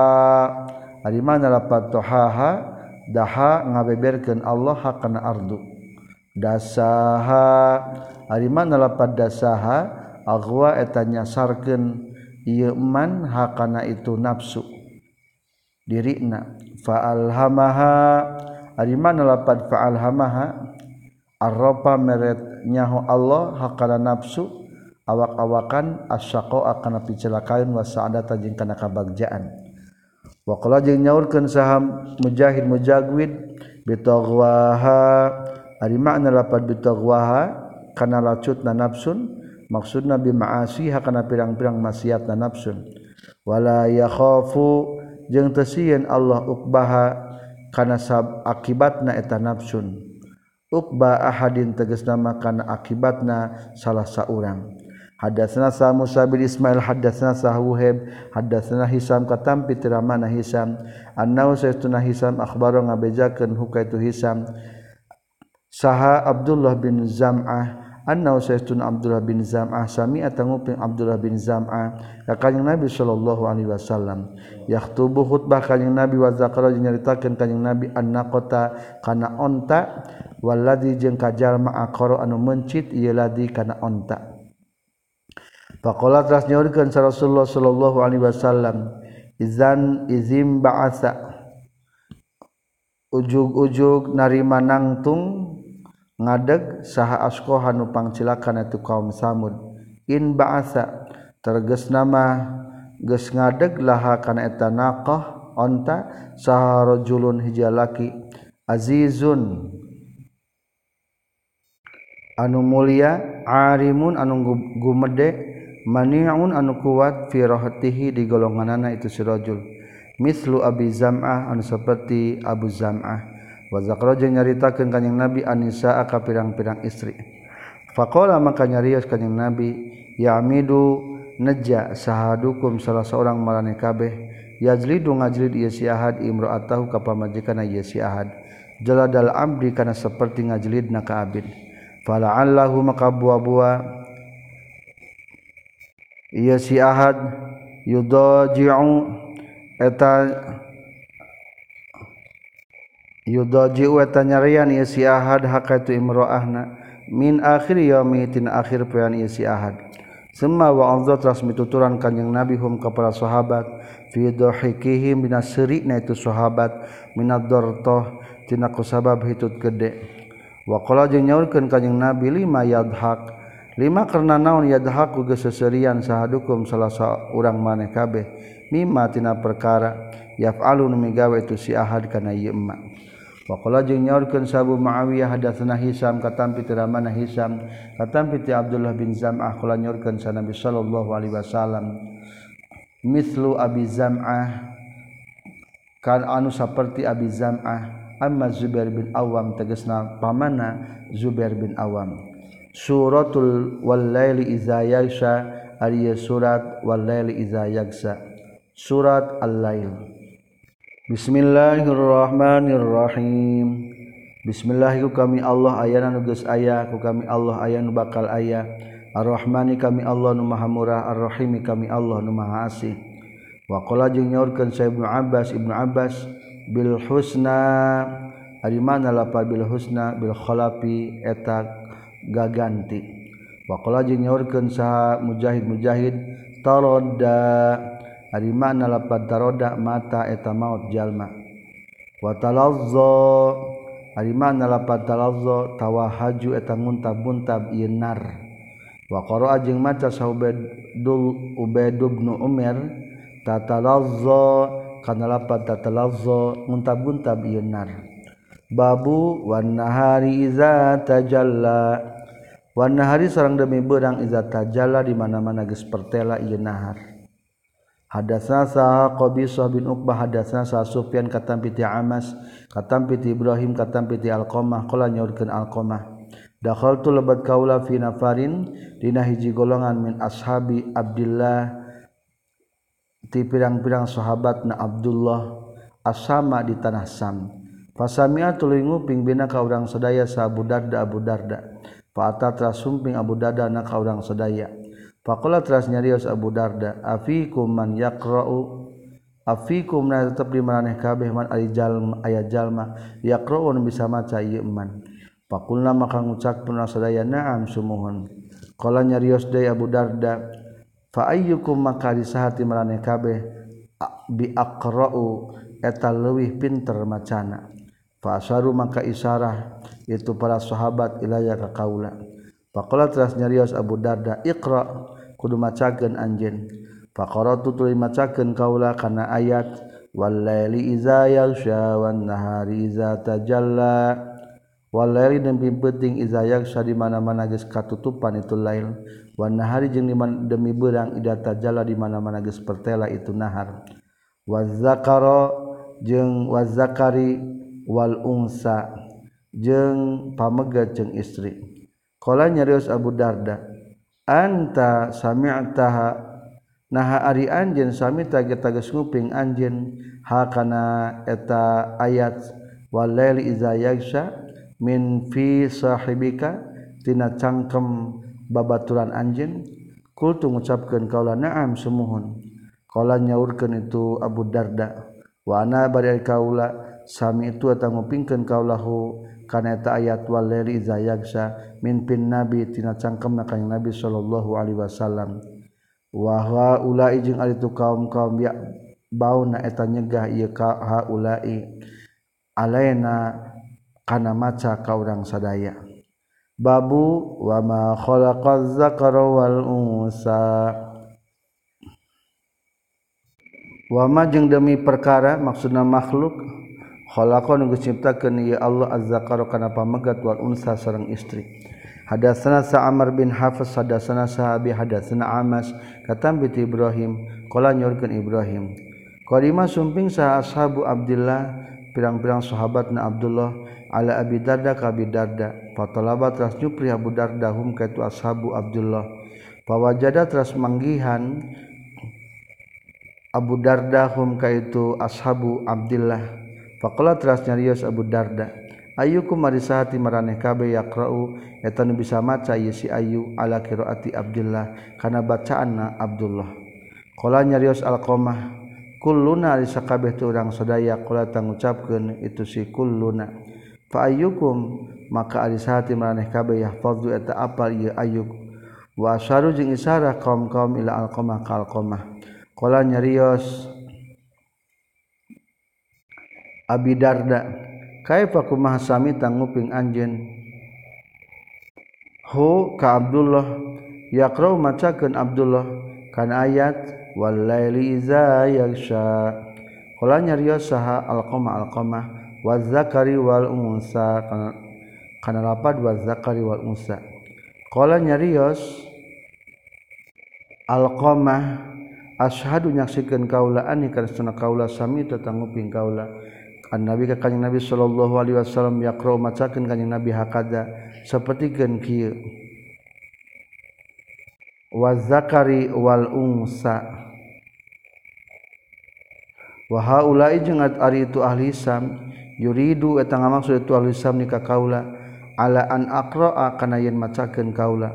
hari mana lapat tohaha? Daha ngabeberkeun Allah hakana ardu dasaha. Ariman lapat dasaha? Agwa eta nyasarkeun. Ieu man hakana itu nafsu. Dirina faalhamaha. Ariman nalapat faalhamaha? Arropa meret nyaho Allah hakana nafsu. Awak-awakan asyaqo akan picelakaun wa wasa'adata jeung kana kabagjaan Wakola jeung nyaurkeun saham mujahid mujagwid bitagwaha ari makna lapad bitagwaha kana lacutna nafsun maksudna bi ma'asi kana pirang-pirang maksiatna nafsun wala yakhafu jeung teu Allah ukbaha kana sab akibatna eta nafsun ukba ahadin tegas nama kana akibatna salah saurang. Hadatsana sa Musa bin Ismail hadatsana sa Wuhaib hadatsana Hisam katam pitramana Hisam? Annau saytuna Hisam akhbaro ngabejakeun hukaitu Hisam saha Abdullah bin Zam'ah annau sayyidun Abdullah bin Zam'ah sami'a tanguping Abdullah bin Zam'ah ka kanjing Nabi sallallahu alaihi wasallam. Yaktubu khutbah kanjing Nabi wa zakara nyaritakeun kanjing Nabi annaqata kana onta walladzi jeung kajalma aqara anu mencit ieu ladi kana onta. Faqala teras nyaurkeun Rasulullah sallallahu alaihi wasallam izan izim ba'atsa ug-ujug narima nangtung ngadeg saha askohanu pangcilakan itu kaum samud. In ba'asa terges nama geus ngadeg laha kana eta naqah onta saha rajulun hijalaki azizun. Anu mulia arimun anu gumede mani'un anu kuat fi rahatihi di golonganana itu si rajul. Mislu Abi Zam'ah anu seperti Abu Zam'ah. Wa zakra nyaritakeun kanjing Nabi Anisa ka pirang-pirang istri. Faqala maka nyarios kanjing Nabi ya'midu neja sahadukum salah seorang marane kabeh. Yajlidu ngajlid ieu si ahad imra'atahu ka pamajikanna ieu si ahad. Jaladal amdi kana seperti ngajlidna ka abid. Fala'allahu maka buah-buah ia si ahad yudaji'u eta yudoji eta nyarian ieu si ahad hakatu imro'ahna. Min akhir yaumi tin akhir poean ieu si ahad. Semua wa Allah telah mituturan kanjeng Nabi hum ka para sahabat. Fi dhahikihim bina seuri itu sahabat. Minad dartah tina kusabab hitut gede. Wa qala jeung nyaurkeun kanjeng Nabi lima yadhak. lima karena naon yadhaku geseserian sahadukum salah seorang maneh kabeh. Mimma tina perkara yaf'alu nu migawe si ahad kana ieu emma. Wa qala jeung nyaurkeun sabu muawiyah hadatsana hisam katam ti ramana hisam katam ti abdullah bin zam'ah qala nyaurkeun sa nabi sallallahu alaihi wasallam mislu abi zam'ah kan anu saperti abi zam'ah amma zubair bin awam tegasna pamana zubair bin awam. suratul walaili iza yagsha ari surat walaili iza yagsha surat al-lail. Bismillahirrahmanirrahim. Bismillahku kami Allah ayana nugas ayah ku kami Allah aya nu bakal ayah. Ar-Rahmani kami Allah nu maha murah Ar-Rahimi kami Allah nu maha asih. Wa qala jeung nyaurkeun sa Ibnu Abbas Ibnu Abbas bil husna. Ari mana lapal bil husna? Bil khalafi eta gaganti. Wakola jeung nyaurkeun saha mujahid mujahid taroda ari makna lapan taroda mata eta maut jalma. Wa talazza ari makna lapan talazza tawahaju eta nguntab-untab ieu nar. Wa qara'a jeung maca sahabatul ubaid bin umar tatalazza kana lapan tatalazza nguntab-untab ieu nar. Babu warna hari iza tajalla. Warna hari seorang demi berang iza tajalla di mana-mana gespertela ynahar hadasasa qabisah bin Uqbah hadasna sa Sufyan katam piti Amas katam piti Ibrahim katam piti Alqamah qala nyaurkeun Alqamah. Dakhaltu lebat kaula fi nafarin dina hiji golongan min ashabi Abdullah ti pirang-pirang sahabatna Abdullah asama di tanah Sam Fasamia tuluy nguping bina ka urang sedaya sa Abu Darda Abu Darda. Fa ata teras sumping Abu Darda na ka urang sedaya. Faqala teras nyarios Abu Darda, afikum man yaqra'u afikum na tetep di maneh kabeh man ari jalma aya jalma yaqra'u bisa maca ieu man. Faqulna maka ngucapkeun sadaya na'am sumuhun. Qala nyarios deui Abu Darda, fa ayyukum maka di sahati maneh kabeh bi aqra'u eta leuwih pinter macana. Fasaru maka isarah itu para sahabat ilaya ka kaula. Faqala teras nyarios Abu Darda, "Iqra" kudu macakeun anjeun. Faqaratu tuluy macakeun kaula kana ayat wal laili iza yaghsha wan nahari iza tajalla. Wal laili demi penting iza yaghsha di mana-mana geus katutupan itu lail. Wan nahari jeung demi beurang ida tajalla di mana-mana geus pertela itu nahar. Wa zakara jeung wa zakari Walungsa jeng pamega jeng istri. Ko nyarius Abu Darda Anta Sam taha naha ari anj Sami tagping anj hakana eta ayatwal izasha minfihibikatina cangkem babaturan anj kultu mengucapkan kau naam semohunkola nyaurkan itu Abu Darda Wana bad kaula Sami itu ngopingkan kaulahu kaneta ayat waleri zayagsa minpin nabi tina cangkem na nabi sallallahu alaihi wasallam. Wahwa ulai jeung ari tu kaum kaum ya bau na eta nyegah ieu ka haulai alaina kana maca ka urang sadaya. Babu wa ma khalaqaz zakara wal unsa. Wa ma jeung demi perkara maksudna makhluk ciptakan Allah azzakar kenapa megat Wal unsa seorang istri hadasana sa Amr bin Hafaz hadasana sahabi hadasana Amas kata Ibrahim kala nyurkan Ibrahim. Qarima sumping sah ashabu Abdullah pirang-pirang sahabat na Abdullah ala Abi Darda ka Abi Darda. Fatalaba teras nyupri Abu Darda hum kaitu ashabu Abdullah. Pawajada teras manggihan Abu Darda hum kaitu ashabu Abdullah Fakola teras nyarios Abu Darda. Ayuku marisahati maraneh kabe yakra'u eta nu bisa maca ieu si Ayu ala qiraati Abdullah kana bacaanna Abdullah. Qala nyarios Alqamah kulluna ari sakabeh teu urang sadaya qala tangucapkeun itu si kulluna. Fa ayyukum maka ari sahati maraneh kabe yahfazu eta apal ieu Ayuk. Wa asharu jeung isarah kaum-kaum ila Alqamah ka Alqamah. Qala nyarios Abidarda kaifa kumaha sami tanguping anjeun? Hu ka Abdullah. Yaqra'u macakeun Abdullah. Kana ayat wal laili iza yaghsha. Qala nyarios saha alqama alqama wa zakari wal unsa. Kana lapad wa zakari wal unsa. Qala nyarios alqama ashadu nyaksikeun kaula ani kana kaula sami tatanguping kaula nabi Nabi Shallallahu Alaihi Wasallam yakro macakan kanyang nabi hakada seperti gen wazakari wal unsa. Wahaulai jengat ari itu ahli Islam yuridu etang maksud itu ahli Islam nikah kaula ala an aqra'a kana yen macakeun kaula.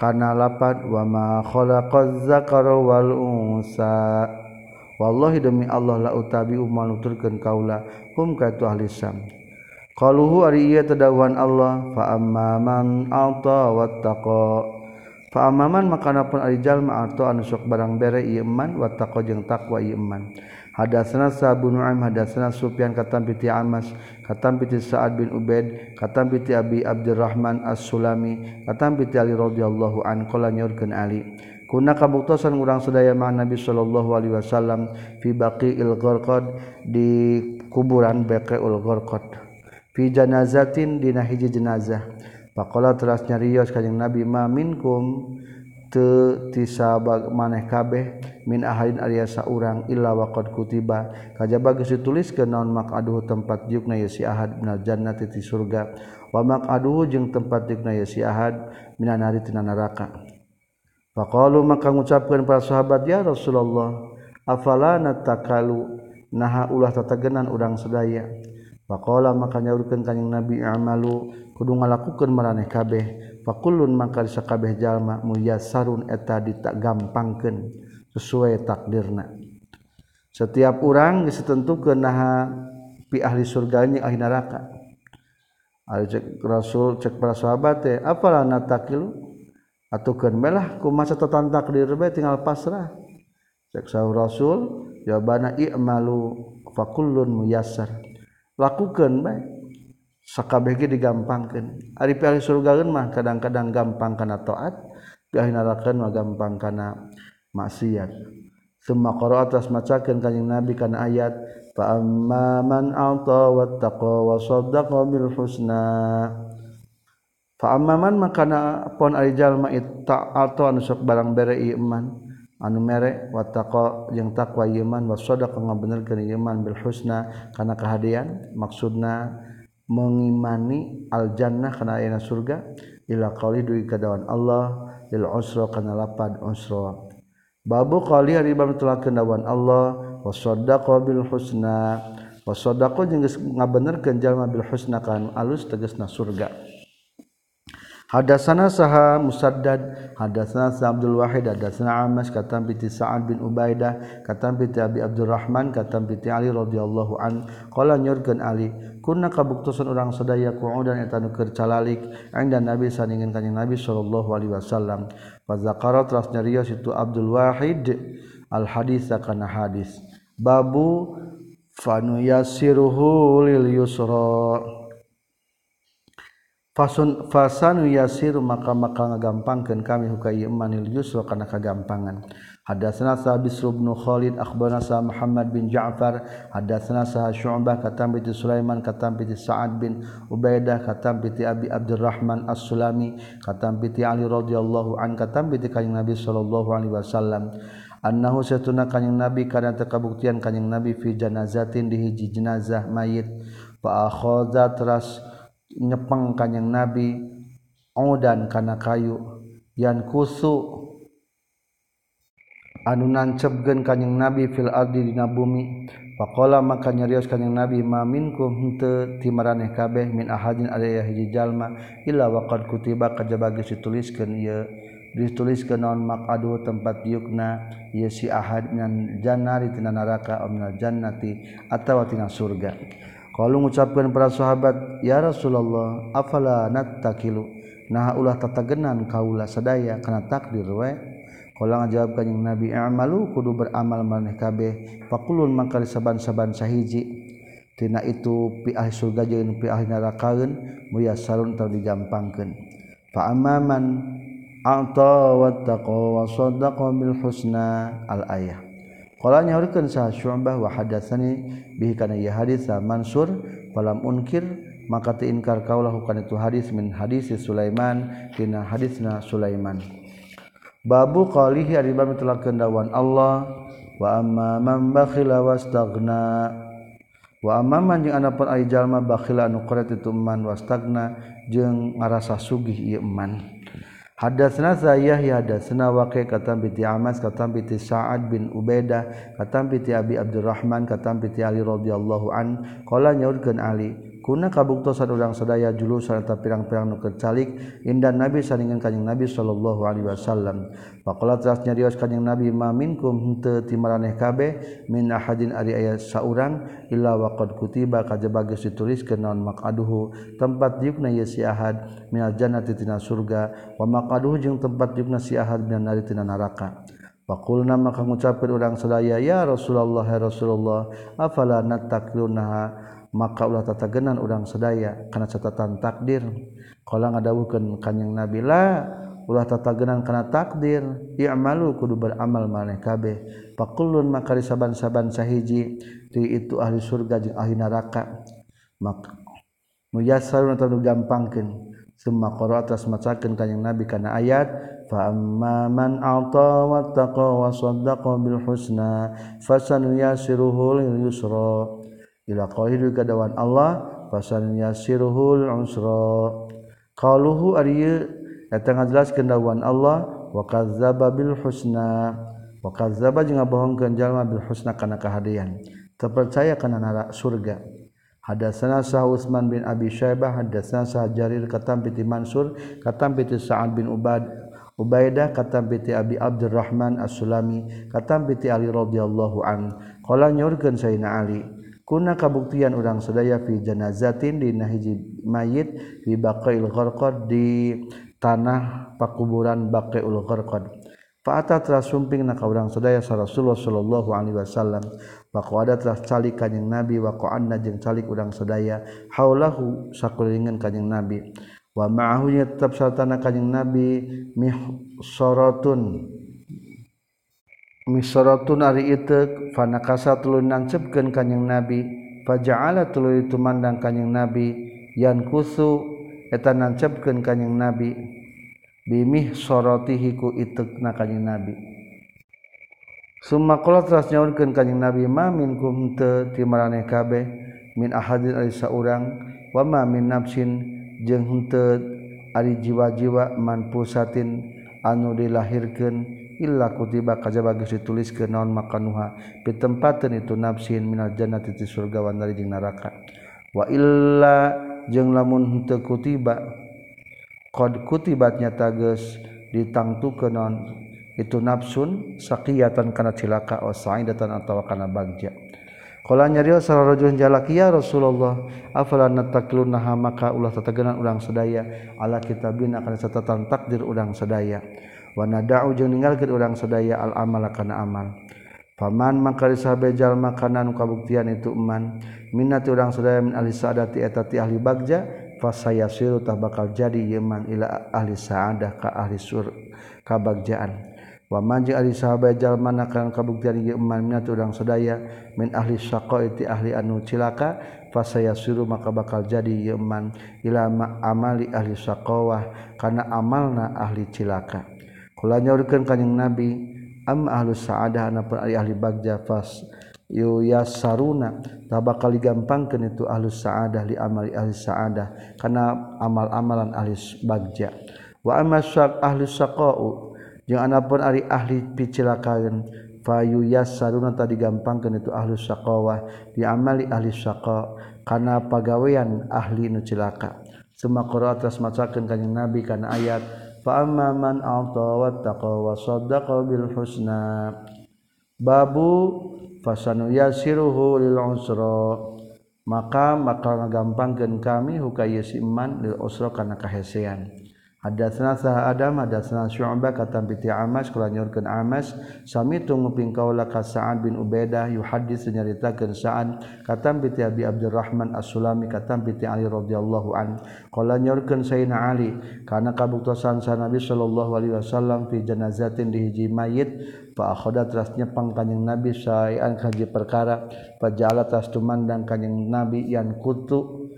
Kana lapat wa ma khalaqaz zakara wal unsa wallahi demi Allah la utabi umal nuturkeun kaula hum ka tu ahli sam qaluhu ari ieu tadawan Allah fa amma man ata wattaqa Faamaman makanapun arijal ma'arto anu sok barang bere iman wa taqwa jeung takwa iman. Hadatsana Sabu Nu'aim hadatsana Sufyan katam piti Amas katam piti Sa'ad bin Ubaid katam piti Abi Abdurrahman As-Sulami katam piti Ali radhiyallahu an qala nyorkeun Ali. Kuna kabuktosan urang sedaya mah Nabi sallallahu alaihi wasallam fi baqiil gharqad di kuburan baqiul gharqad. Fi janazatin dina hiji jenazah. Faqala teras nyarios kanjing Nabi ma minkum? Te tisabag maneh kabeh min ahadin arya saurang illa waqad kutiba. Kajaba geus dituliskeun naon maqaduhu tempat jukna ya si ahad minal jannati ti surga. Wa maqaduhu jeung tempat jukna ya si ahad minan nari tina neraka Faqalu maka ngucapkeun para sahabat ya Rasulullah afala natakalu naha ulah tatagenan urang sedaya. Faqala maka nyaurkeun kanjing Nabi amalu. Kudu ngalakukeun maraneh kabeh. Fakullun maka sakabeh jalma muyassarun eta ditagampangkeun sesuai takdirna. Setiap orang geus ditentukeun naha pi ahli surga jeung ahli neraka. Al cek Rasul cek para sahabat teh apalah natakilu atukeun melah kumaha catatan takdir bae tinggal pasrah. Cek Rasul jawabana i'malu fakullun muyassar. Lakukeun bae sakabeh ge digampangkeun. Ari surga mah kadang-kadang gampang kana taat pi neraka mah gampang kana maksiat. Summa qara atas macakeun kanjing nabi kana ayat fa amma man a'ta wattaqa wa saddaqa bil husna fa amma man makana pon ari jalma ta'ata anu sok barang bere iman anu mere wattaqa jeung takwa iman wa sadaqa ngabenerkeun iman bil husna kana kehadian. Maksudna mengimani aljannah kana ayana surga ila qauli duwi kadawan Allah lil usra kana lapad usra. Babu qauli ari bab tulakeun dawan Allah wa saddaqa bil husna. Wa saddaqa jeung ngabenerkeun jalma bil husna kan alus tegasna surga Hadatsana saha Musaddad hadatsana Abdul Wahid hadatsana Amas katam bi Sa'ad bin Ubaidah katam bi Abi Abdurrahman katam bi Ali radhiyallahu an. Qala nyurkeun Ali sadaya qu'udan eta nu keur calalik anda Nabi saningin kanjing Nabi sallallahu alaihi wasallam. Fa zakara teras nyarios itu Abdul Wahid al hadis kana hadis. Babu fanu yasiruhu lil yusra fasun fasanu yasir maka maka ngagampangkeun kami hukai imanil yusra kana kagampangan hadatsana sa bisr bin khalid akhbarana sa muhammad bin ja'far hadatsana sa syu'bah katam bi sulaiman katam bi sa'ad bin ubaidah katam bi abi abdurrahman as-sulami katam bi ali radhiyallahu an katam bi kanjing nabi sallallahu alaihi wasallam annahu satuna kanjing nabi kana tekabuktian kanjing nabi fi janazatin di hiji jenazah mayit. Fa akhadha teras nyepeng kanyang nabi. Dan kana kayu. Yan kusu. Anu nancebgen kanyang nabi fil ardi dina bumi. Faqala maka nyarios kanyang nabi ma minkum henteu ti maraneh kabeh min ahadin ada hiji jalma illa waqad kutiba kajaba geus dituliskeun ieu dituliskeun naon maqadu tempat yukna ieu si ahad nan janari tina neraka amna jannati atawa tina surga. kalau mengucapkan para sahabat ya Rasulullah afala nattakilu? Nah ulah tatagenan kaulah sadaya kana takdir we kalau ngajawabkan yang Nabi amalu kudu beramal maneh kabeh. Fakulun maka saban-saban sahiji. Tina itu pi ahli surga jeung pi ahli narakaeun muyassarun teu digampangkeun. Fa amman a'ta wattaqa wa saddaqa bil husna al ayah. Qala nyaurkeun sa Syu'bah wa hadatsani bihi kana ya hadis sa Mansur falam unkir maka teu inkar kaulah kana itu hadis min hadis Sulaiman tina hadisna Sulaiman. Babu qalihi ari bab tulakeun dawan Allah wa amma man bakhila wastagna wa amma man jeung anapun ari jalma bakhila anu qaret itu man wastagna jeung ngarasa sugih ieu man. Hadatsana Yahya hadatsana Waqi katam bi Amas katam bi Sa'ad bin Ubaidah katam bi Abi Abdurrahman katam bi Ali radhiyallahu an. Qala nyaurkeun Ali kuna kabuktosan udang sedaya julu serta pirang-pirang nu kecalik indah nabi saningan kanjing nabi sallallahu alaihi wasallam. Faqala terasnya rios kanjing nabi ma minkum henteu ti maraneh kabeh min ahadin ari aya saurang illa waqad kutiba kajaba geus dituliskeun naon maqaduhu. Tempat diukna ye si ahad minal jannati tina surga wa maqaduhu jeung tempat diukna si ahad minan nari tina neraka. Fakulna maka ngucapkeun urang sadaya ya Rasulullah ya Rasulullah afala nataklunaha maka ulah tatagenan udang sedaya kana catatan takdir. Kalau ngadawuhkeun kanjing Nabi la ulah tatagenan kana takdir. I'malu kudu beramal maneh kabeh. Pakulun maka saban-saban sahiji ti itu ahli surga jeung ahli neraka. Maka muyassarun atau gampangkeun. Summa qara atas macakeun kanjing Nabi kana ayat فأما من أعطى واتقى وصدق بالحسنى فسنيسره yusra. Yusra qahidu kadawan Allah pasalnya sirhul unsra qaluhu ari eta ngajelaskeun dawan Allah wa kadzdzaba bil husna wa kadzdzaba jeung ngabohongkeun jalma bil husna kana kahadian terpercaya kana neraka surga. Hadatsana Sah Utsman bin Abi Syaibah hadatsana Sah Jarir katam piti Mansur katam piti Sa'ad bin Ubad Ubaidah katam piti Abi Abdurrahman As-Sulami katam piti Ali radhiyallahu an. Qala nyorkeun Sayyidina Ali kuna kabuktian urang sedaya fi janazatin di nahiji mayit fi baqail gharqad di tanah pakuburan baqail gharqad. Fa'ata telah sumping na urang sedaya sa Rasulullah sallallahu alaihi wasallam. Waqada telah calik kanjing Nabi wa qanna jeung calik urang sedaya haulahu sakulingan kanjing Nabi. Wa ma'ahu tetap sartana kanjing Nabi mihsaratun. misorotun ari itek fanakasa tulun nancepkeun kanjing nabi faja'ala tuluy tumandang kanjing nabi yan kusu eta nancepkeun kanjing nabi bimih sorotihi ku itekna kanjing nabi. Summa qala teras nyaurkeun kanjing Nabi ma minkum teu timaraneh kabeh min ahadin ari saurang wa ma min nafsin jeung henteu ari jiwa-jiwa manfusatin anu dilahirkeun kutiba kaj bagus ditulis ke naon makanuha. Pitempatan itu nafsin minal jannah titi surgawan dari jing neraka. Wa illa jeung lamun henteu kutiba qad kutibatnya tages ditangtu ke non itu nafsun sakiyatan kana cilaka o sa'idatan atawa kana bagja Kala nyarios salah rajulun jalaki ya Rasulullah afala nataklunaha maka ulah tatagenan urang sedaya ala kitabina kana catatan takdir urang sedaya Wanadau jeung ninggalkeun urang sadaya al amala kana amal. Faman maka sahabe jalma kana nu kabuktian itu iman minat urang sadaya min ahli saadati eta ti ahli bagja fasayasiru tah bakal jadi iman ila ahli saadah ka ahli sur ka bagjaan Wa man jeung ahli sahabe jalma kana kabuktian ieu iman minat urang sadaya min ahli syaqoi ahli anu cilaka fasayasiru maka bakal jadi ieu iman ila amali ahli syaqawah kana amalna ahli cilaka. Nyakan kanyeng nabi am ahlus saadah anak ahli bagja fas saruna tabak kali gampangkan itu alus saadah di amali ahli saadah karena amal-amalan ahlis bagja. Wa ahli jangan pun ari ahli picilakaen fayu saruna tadi gampangkan itu ahlus syaqawah diamali ahli syaqa karena pegawaian ahli nucilaka semua Quran atas macakan kanyang nabi karena ayat fa'amman a'ta wattaqa wa saddaqa bil husna. Babu fasanu yasiruhu lil usra. Maka maka ngagampangkeun kami hukaya si iman lil usra kana kahesean Hadatsana sah Adam hadatsana Syu'bah katam bi Amas kula nyorkeun Amas sami tu nguping kaula ka Sa'ad bin Ubaidah yuhaddits nyaritakeun Sa'ad. Katam bi Abi Abdurrahman As-Sulami katam bi Ali radhiyallahu an. Kala nyorkeun Sayyidina Ali. Kana kabuktosan sa Nabi sallallahu alaihi wasallam fi janazatin di hiji mayit fa akhadha teras nyepang kanjing Nabi sayan kaji perkara fa ja'ala tas tumandang kanjing Nabi yan kutu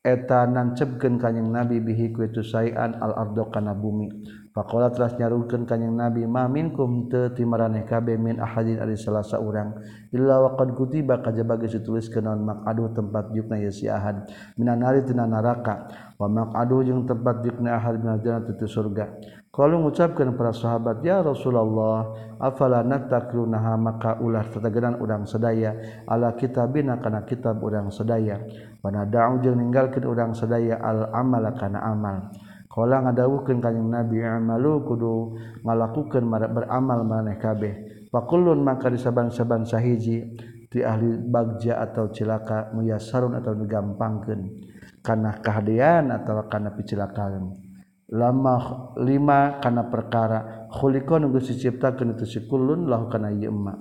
eta nancebkeun kanjing Nabi bihi ku itu sayan al ardo kana bumi. Faqala teras nyaruhkeun kanjing Nabi ma minkum teu timaraneh kabeh min ahadin ari salasa urang illa waqad kutiba kajaba geus dituliskeun naon maqadu tempat jukna ye si ahad minan nari tina neraka wa maqadu jeung tempat jukna ahad minal jannah surga. Kalau mengucapkan para sahabat ya Rasulullah afala natakru naha maka ulah tetegeran udang sedaya. Ala kitabina kana kitab udang sedaya. Pada da'u jeung ninggalkeun udang sedaya al amal kana amal. Kala ngadawukeun kanjing Nabi amalu kudu ngalakukeun beramal maneh kabeh. Fakullun maka disaban-saban sahiji ti ahli bagja atau cilaka muyasarun atau digampangkeun kana kahadian atau kana picilakaan lama lima kana perkara. Khuliqa nu geus diciptakeun itu sikulun lahu kana ieu emma.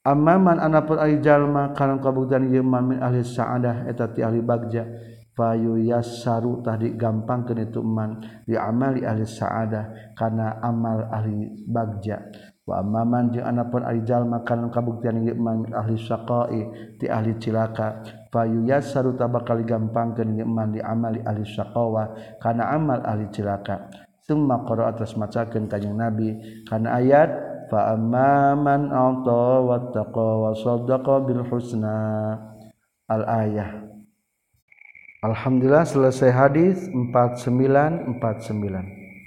Amma man anapun ari jalma kana kabuktian ieu min ahli sa'adah eta ti ahli bagja fayu yassaru gampang digampangkeun itu man di amali ahli sa'adah kana amal ahli bagja. Wa amma man jeung anapun ari jalma kana kabuktian ieu man ahli syaqai ti ahli cilaka. Fayu yasaru tabakal gampangkeun ieu man di amali ahli syaqawa kana amal ahli cilaka summa qara atas macakeun kanjing nabi. Kana ayat fa amman ata wattaqa wa saddaqa bil husna. Al ayah. Alhamdulillah selesai hadis 4949